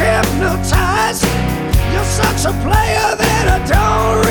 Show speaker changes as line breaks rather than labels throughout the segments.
hypnotized. You're such a player that I
don't.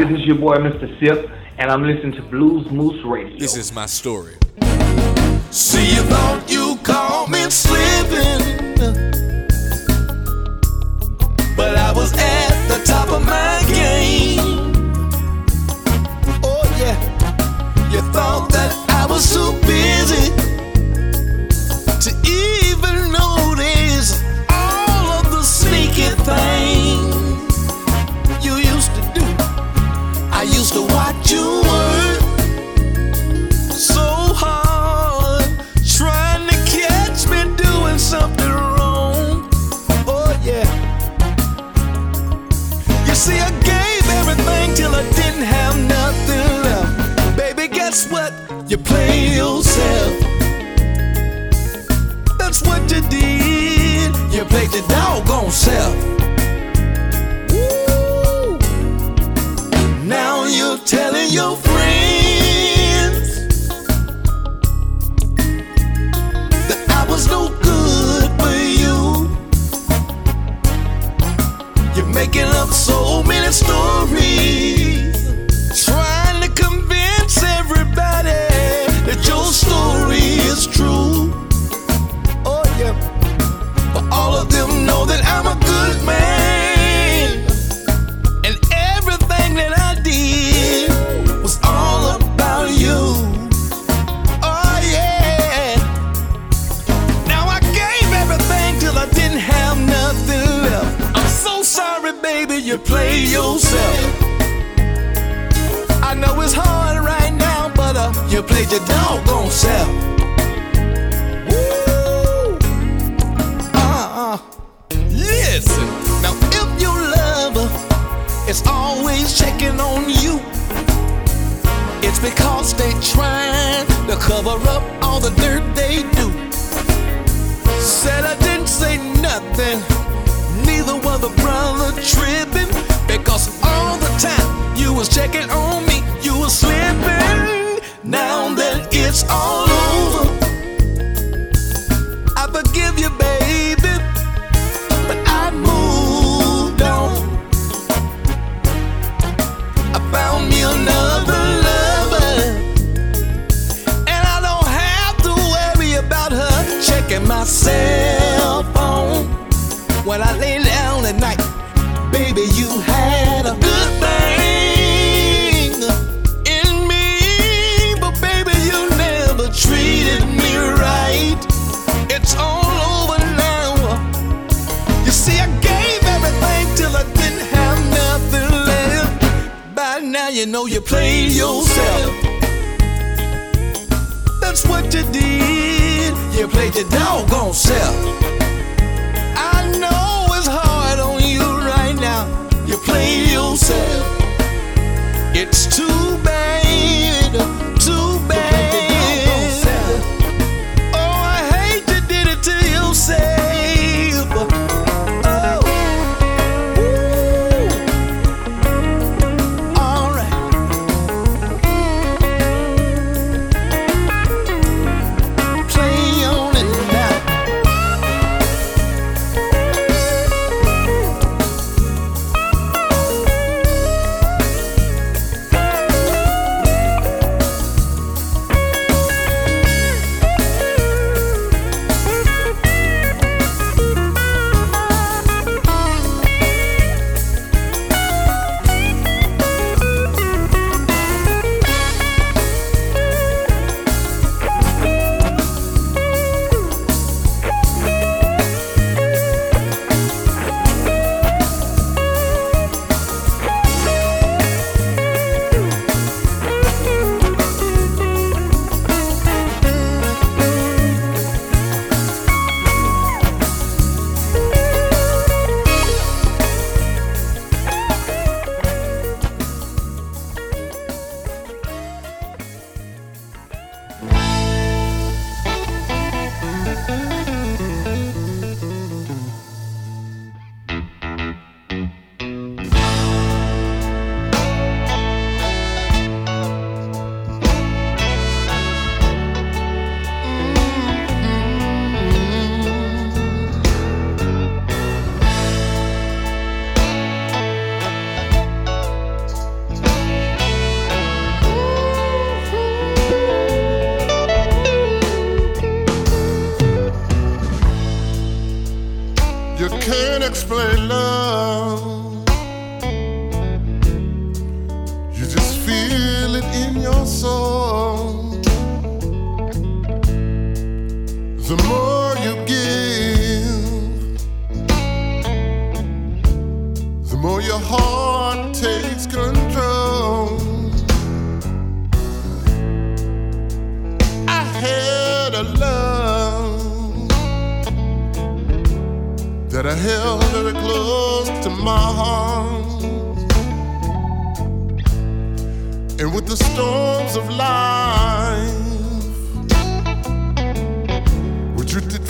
this is your boy, Mr. Sipp, and I'm listening to Blues Moose Radio.
This is my story.
See, you thought you caught me slipping.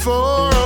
We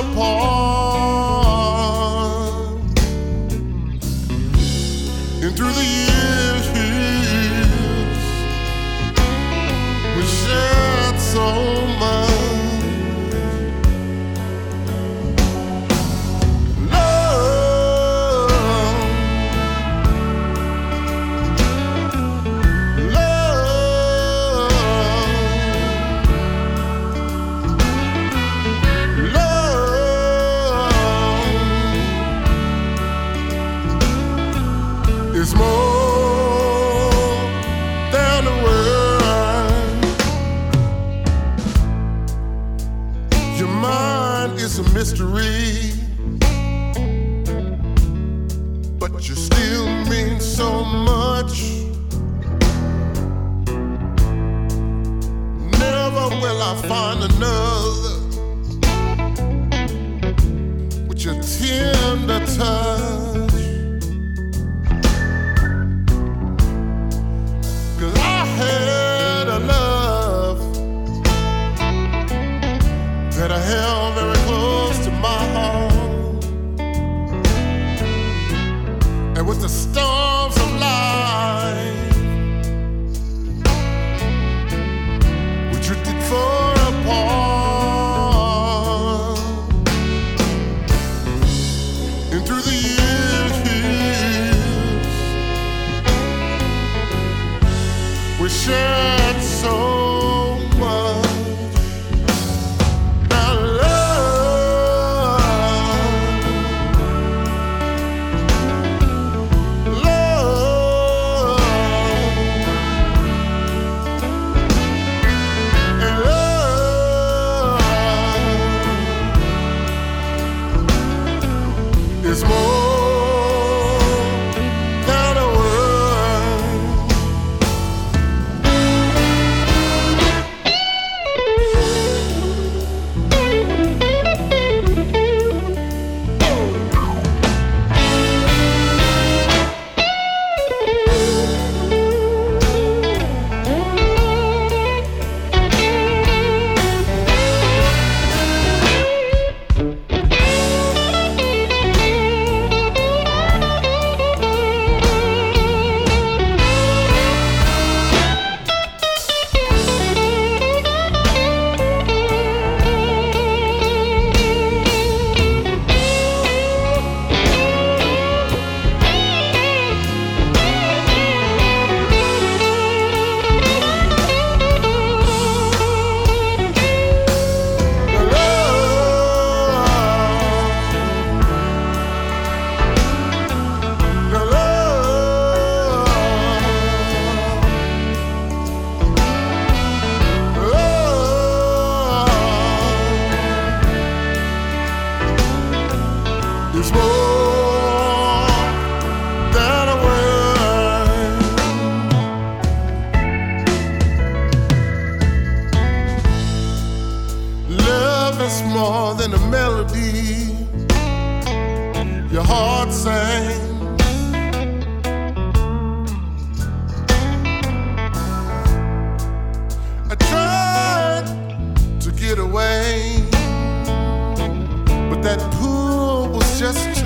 that
pull was just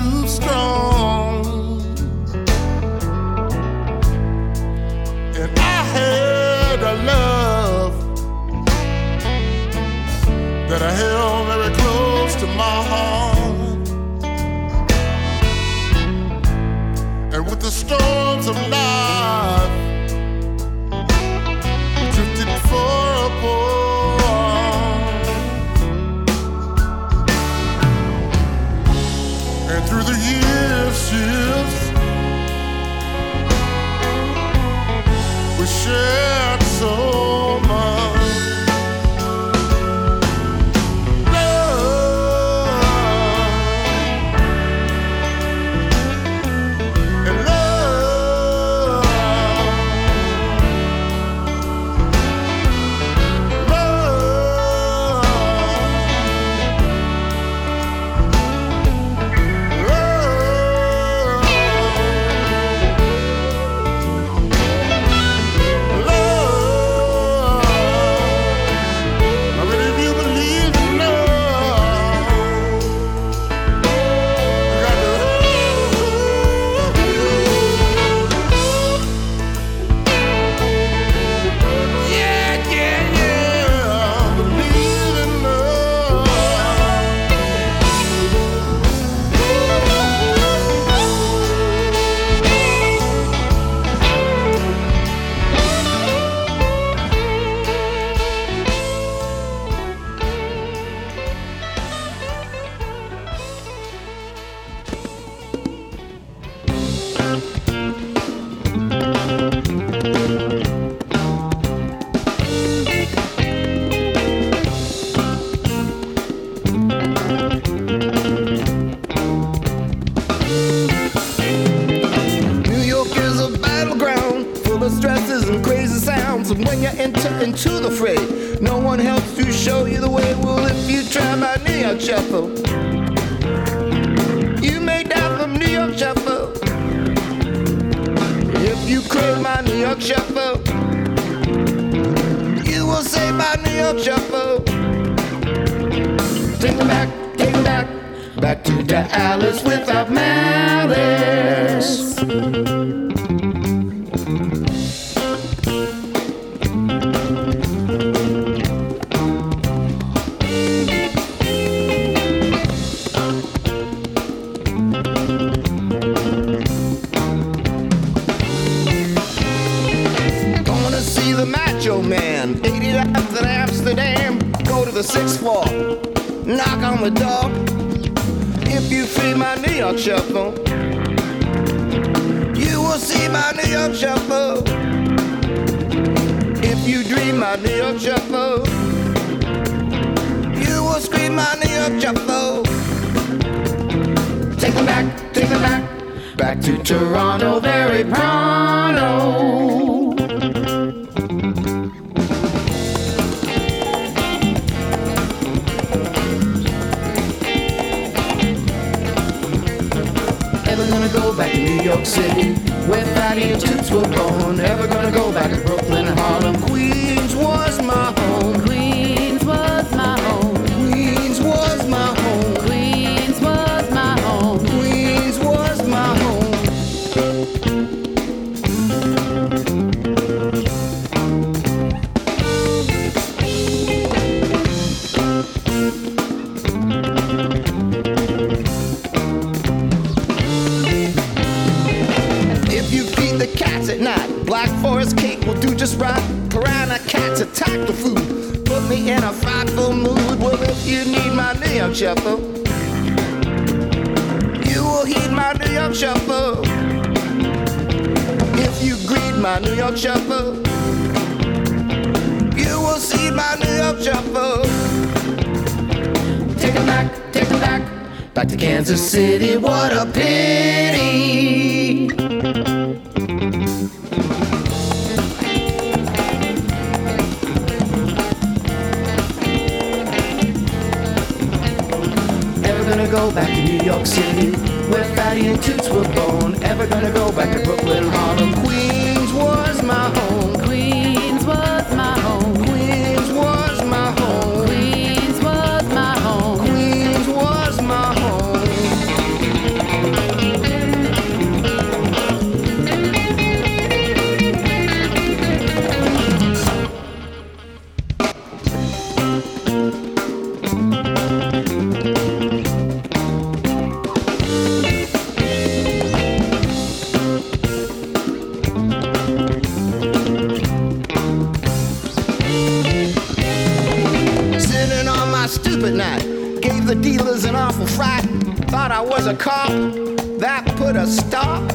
put a
stop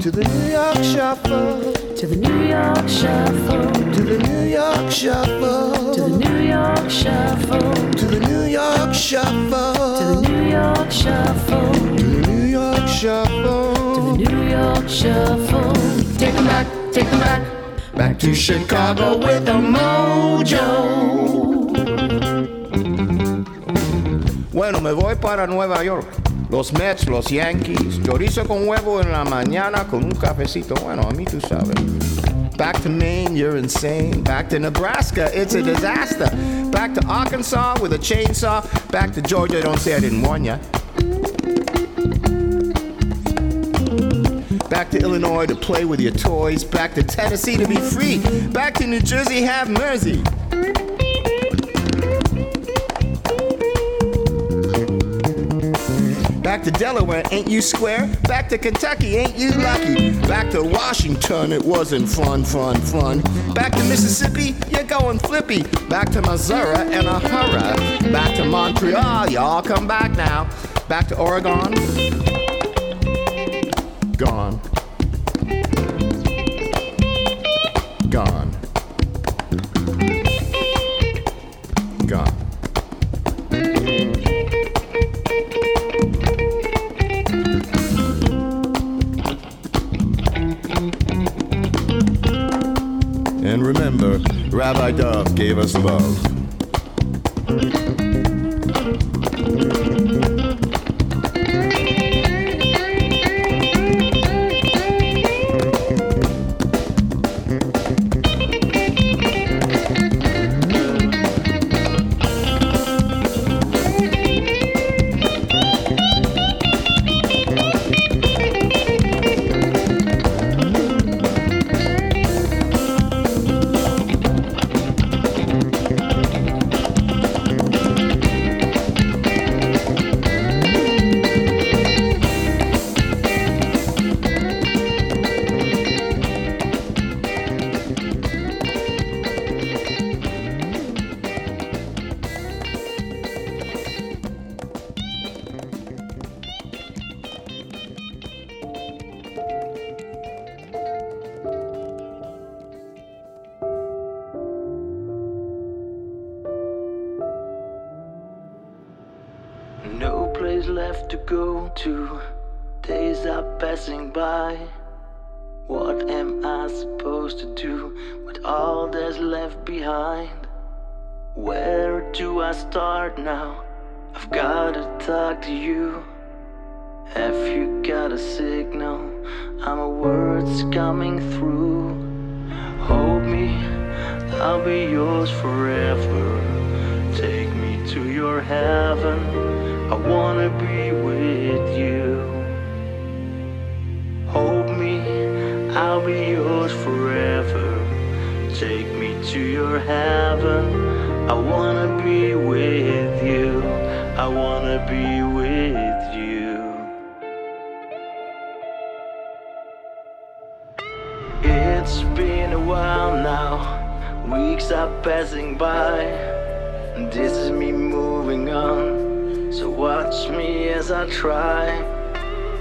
to the New York Shuffle.
To the New York Shuffle.
To the New York Shuffle.
To the New York Shuffle.
To the New York Shuffle.
To the New York Shuffle.
To the New York Shuffle.
To the New York Shuffle.
Take them back, take them back. Back to Chicago with a mojo. Bueno, me voy para Nueva York. Los Mets, los Yankees, chorizo con huevo en la mañana con un cafecito. Bueno, a mí tú sabes. Back to Maine, you're insane. Back to Nebraska, it's a disaster. Back to Arkansas with a chainsaw. Back to Georgia, don't say I didn't warn ya. Back to Illinois to play with your toys. Back to Tennessee to be free. Back to New Jersey, have mercy. Back to Delaware, ain't you square? Back to Kentucky, ain't you lucky? Back to Washington, it wasn't fun, fun, fun. Back to Mississippi, you're going flippy. Back to Missouri in a hurry. Back to Montreal, y'all come back now. Back to Oregon, gone. Gone. Gone. Gave us love.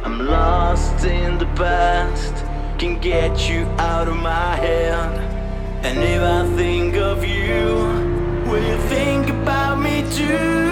I'm lost in the past, can get you out of my head. And if I think of you, will you think about me too?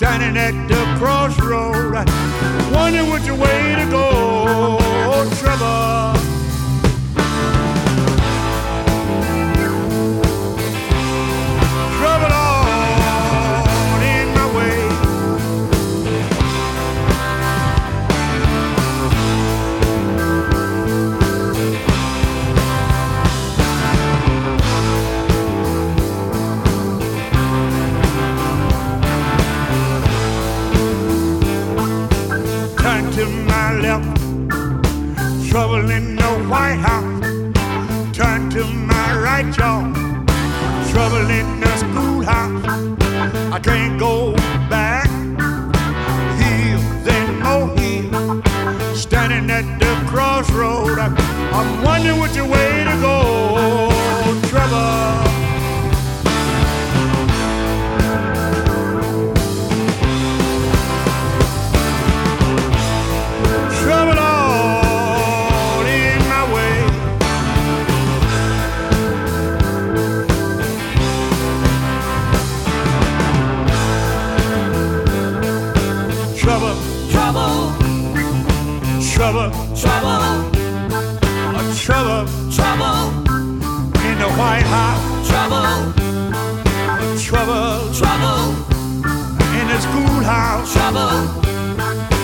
standing at the crossroad, wondering which way to go. Trouble. hole in the White House. Turn to my right, y'all. Trouble in the schoolhouse. I can't go back. Heels and more heels. Standing at the crossroad. I'm wondering
what
you're waiting. schoolhouse.
Trouble.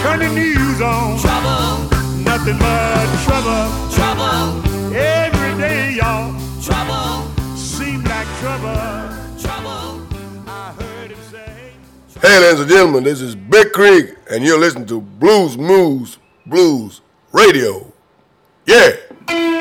Turn the news on.
Trouble.
Nothing but trouble.
Trouble.
Every day, y'all.
Trouble.
Seem like trouble.
Hey, ladies and gentlemen, this is Big Creek, and you're listening to Blues Moose Blues Radio. Yeah.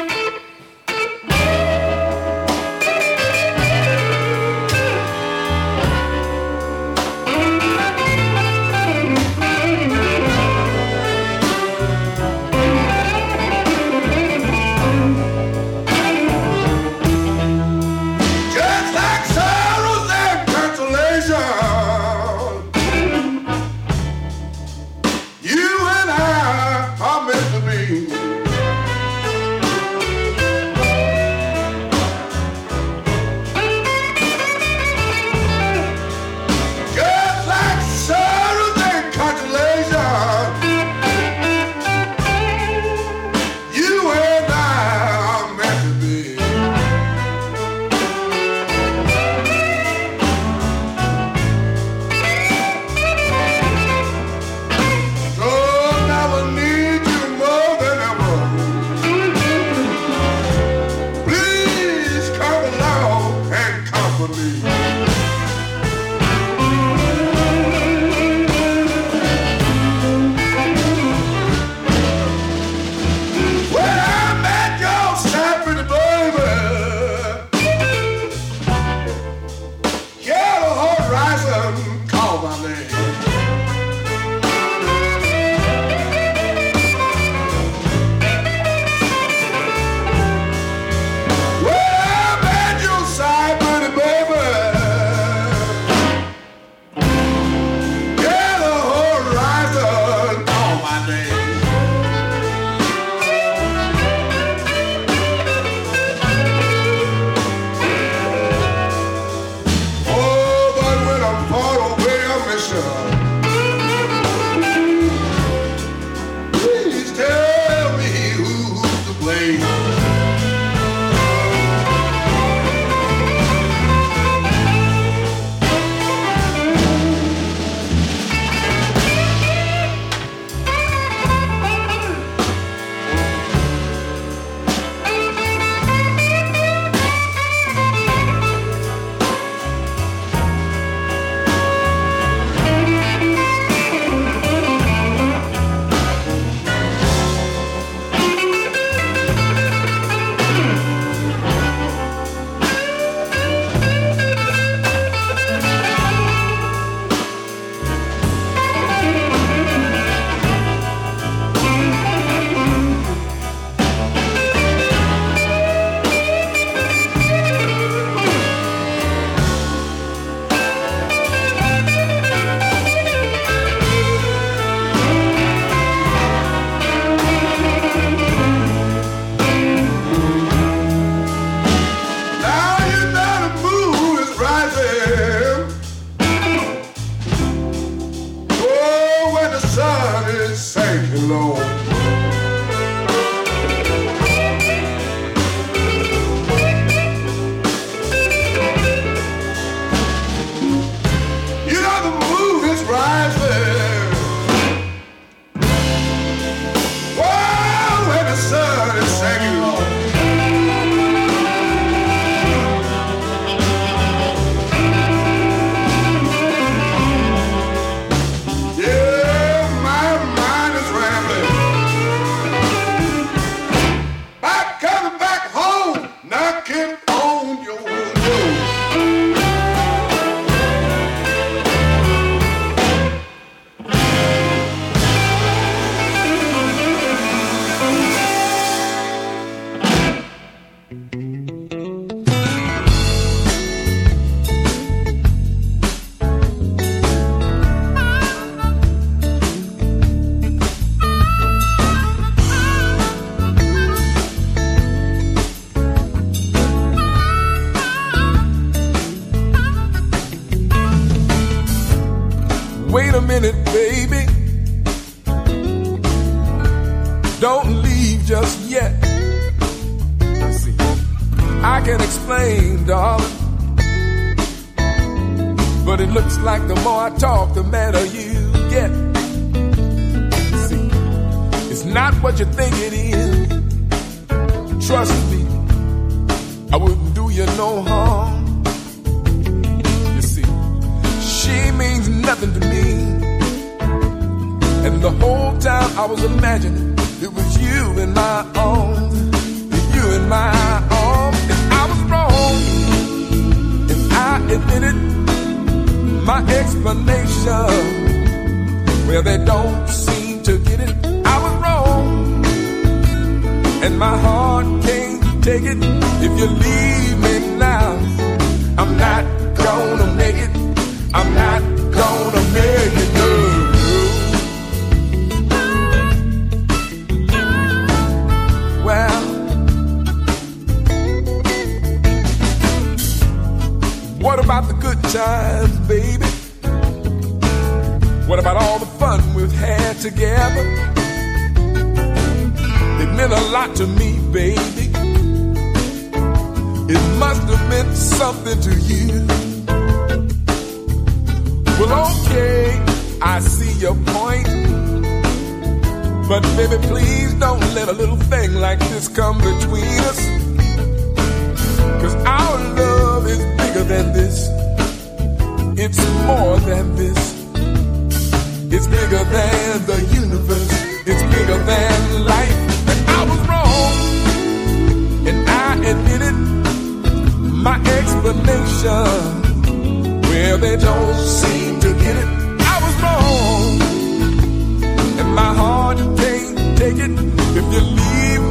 sure.
What about the good times, baby? What about
all the fun we've had together? It meant a lot to me, baby. It must have meant something to you. Well, okay, I see your point. But baby, please don't let a little thing like this come between us. Cause our love is than this. It's more than this. It's bigger than the universe. It's bigger than life. And I was wrong. And I admit it. My explanation. Well, they don't seem to get it. I was wrong.
And my heart can't take it if you leave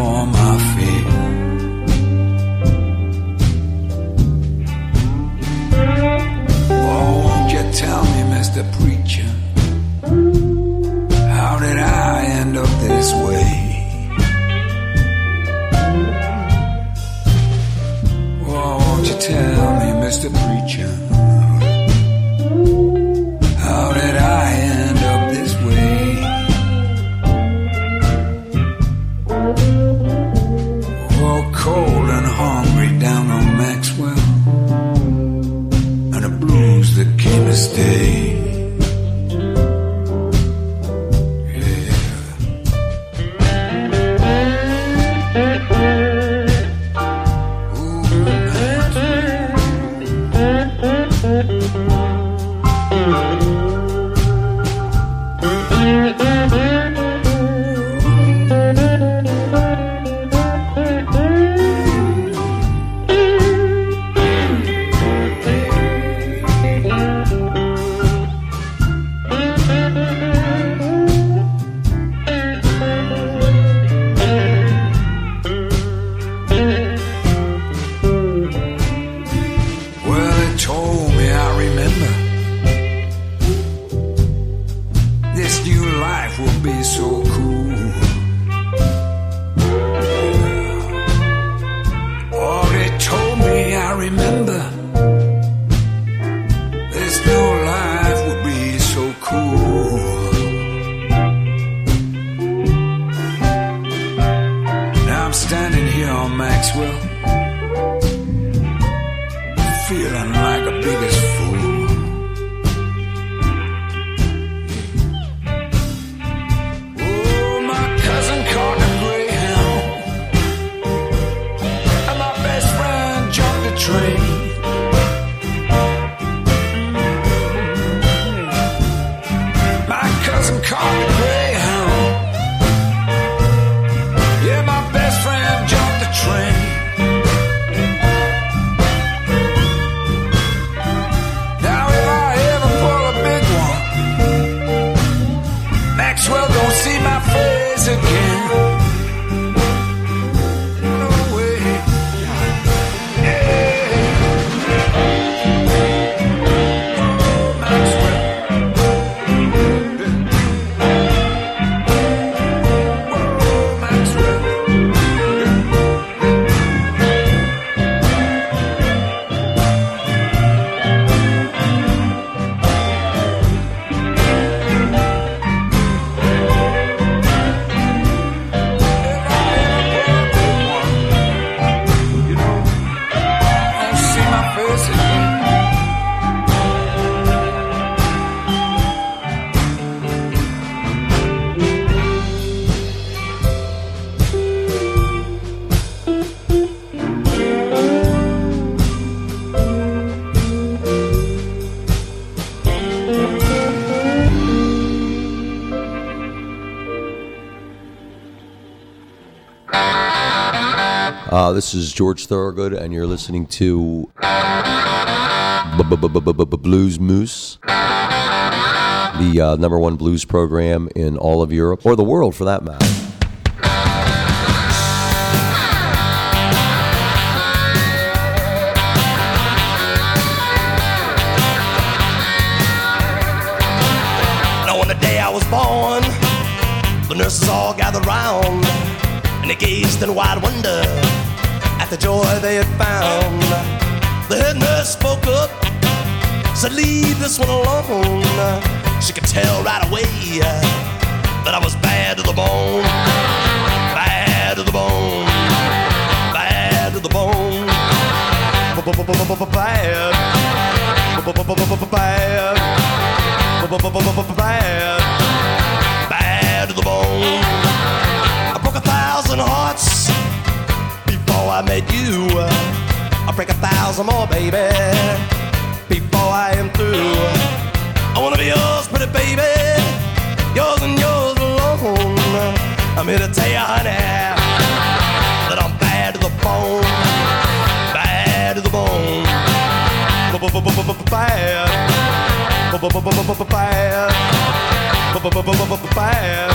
for my feet. Oh, won't you tell me, Mr.
Priest?
Uh, this is George Thorogood, and you're listening to Blues Moose, the uh, number one blues program in all of Europe, or the world for that matter.
Now on the day I was born, the nurses all gathered round and they gazed in wide wonder the joy they had found. The head nurse spoke up, said, Leave this one alone. She could tell right away that I was bad to the bone, bad to the bone, bad to the bone, bad, bad, bad, bad to the bone. I broke a thousand hearts before I met you. I'll break a thousand more, baby, before I am through. I wanna be yours, pretty baby, yours and yours alone. I'm here to tell you, honey, that I'm bad to the bone, bad to the bone, bad, bad,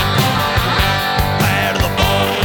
bad, to the bone.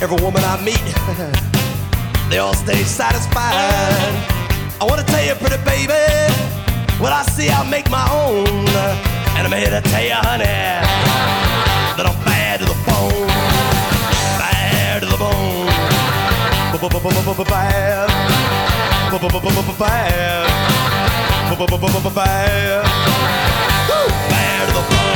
Every woman I meet, they all stay satisfied. I wanna tell you, pretty baby, what I see, I'll make my own. And I'm here to tell you, honey, that I'm bad to the bone, bad to the bone, bad, bad, bad to the bone.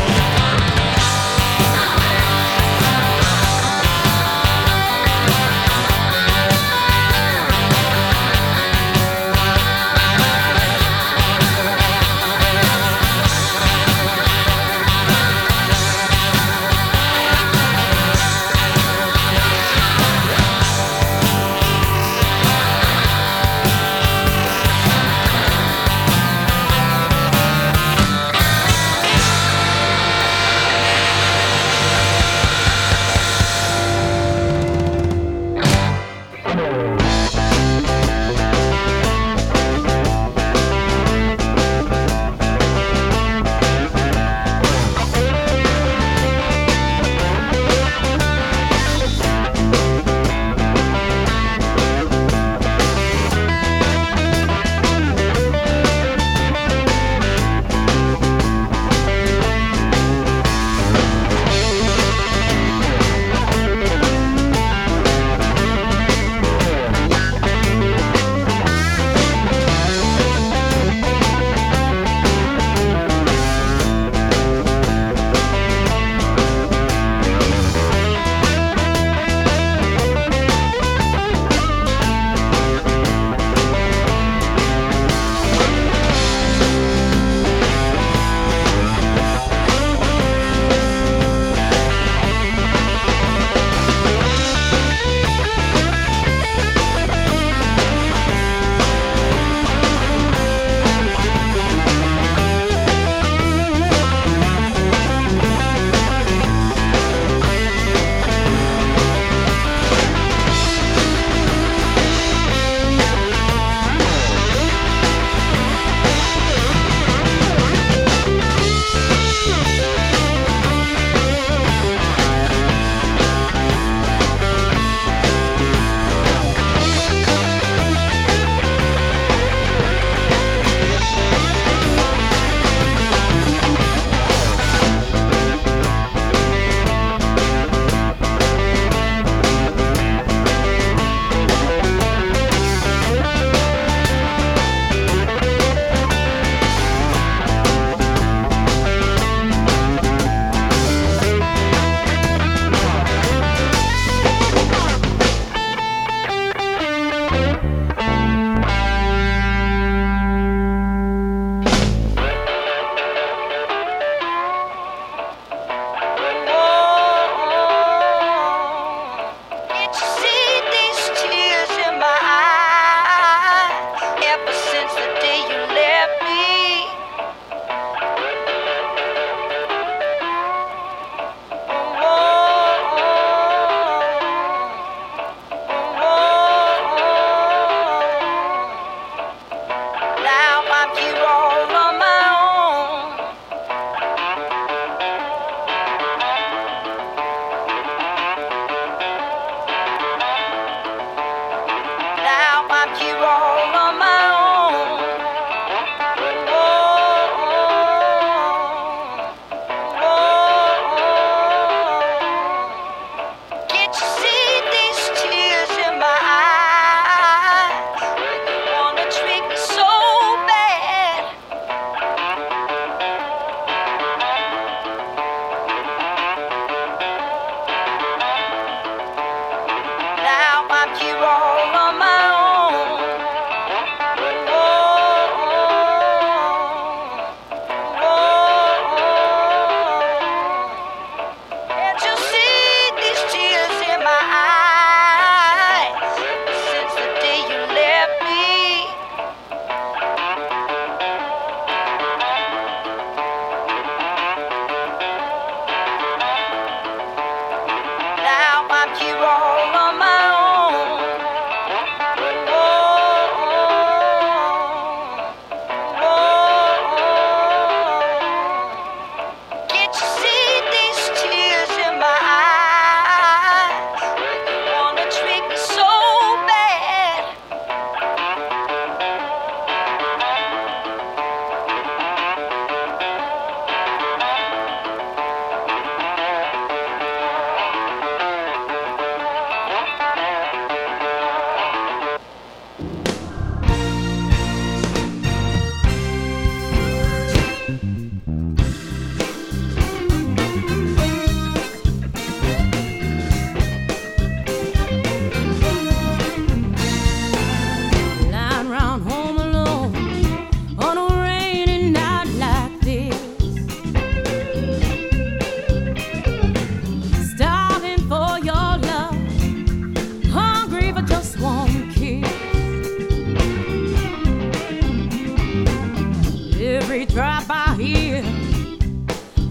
By here,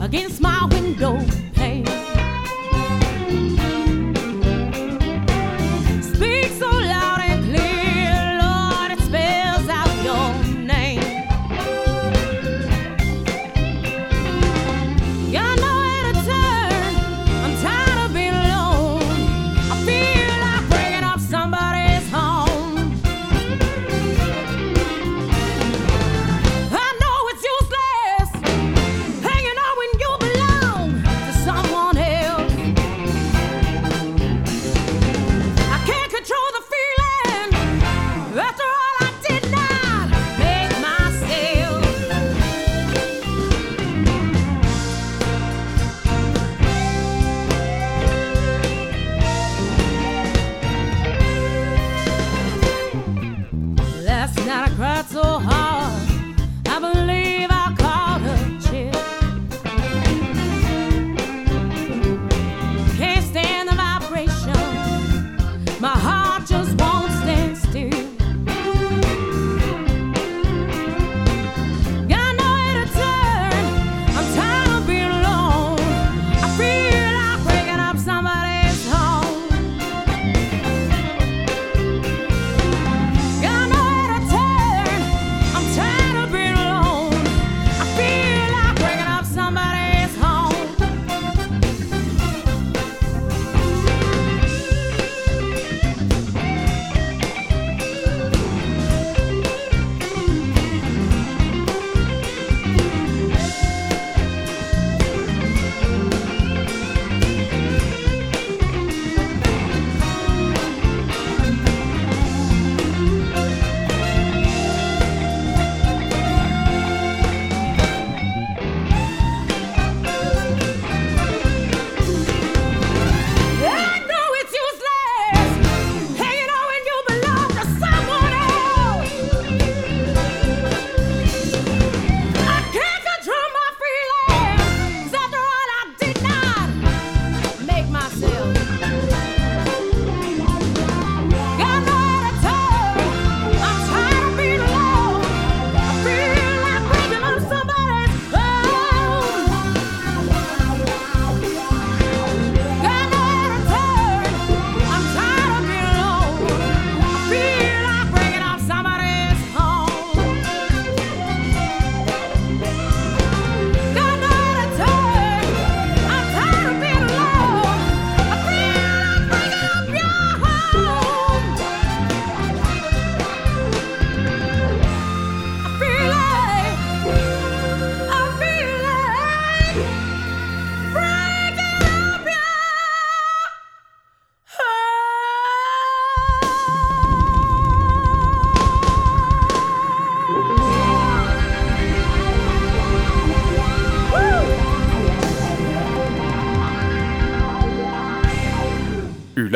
against my window.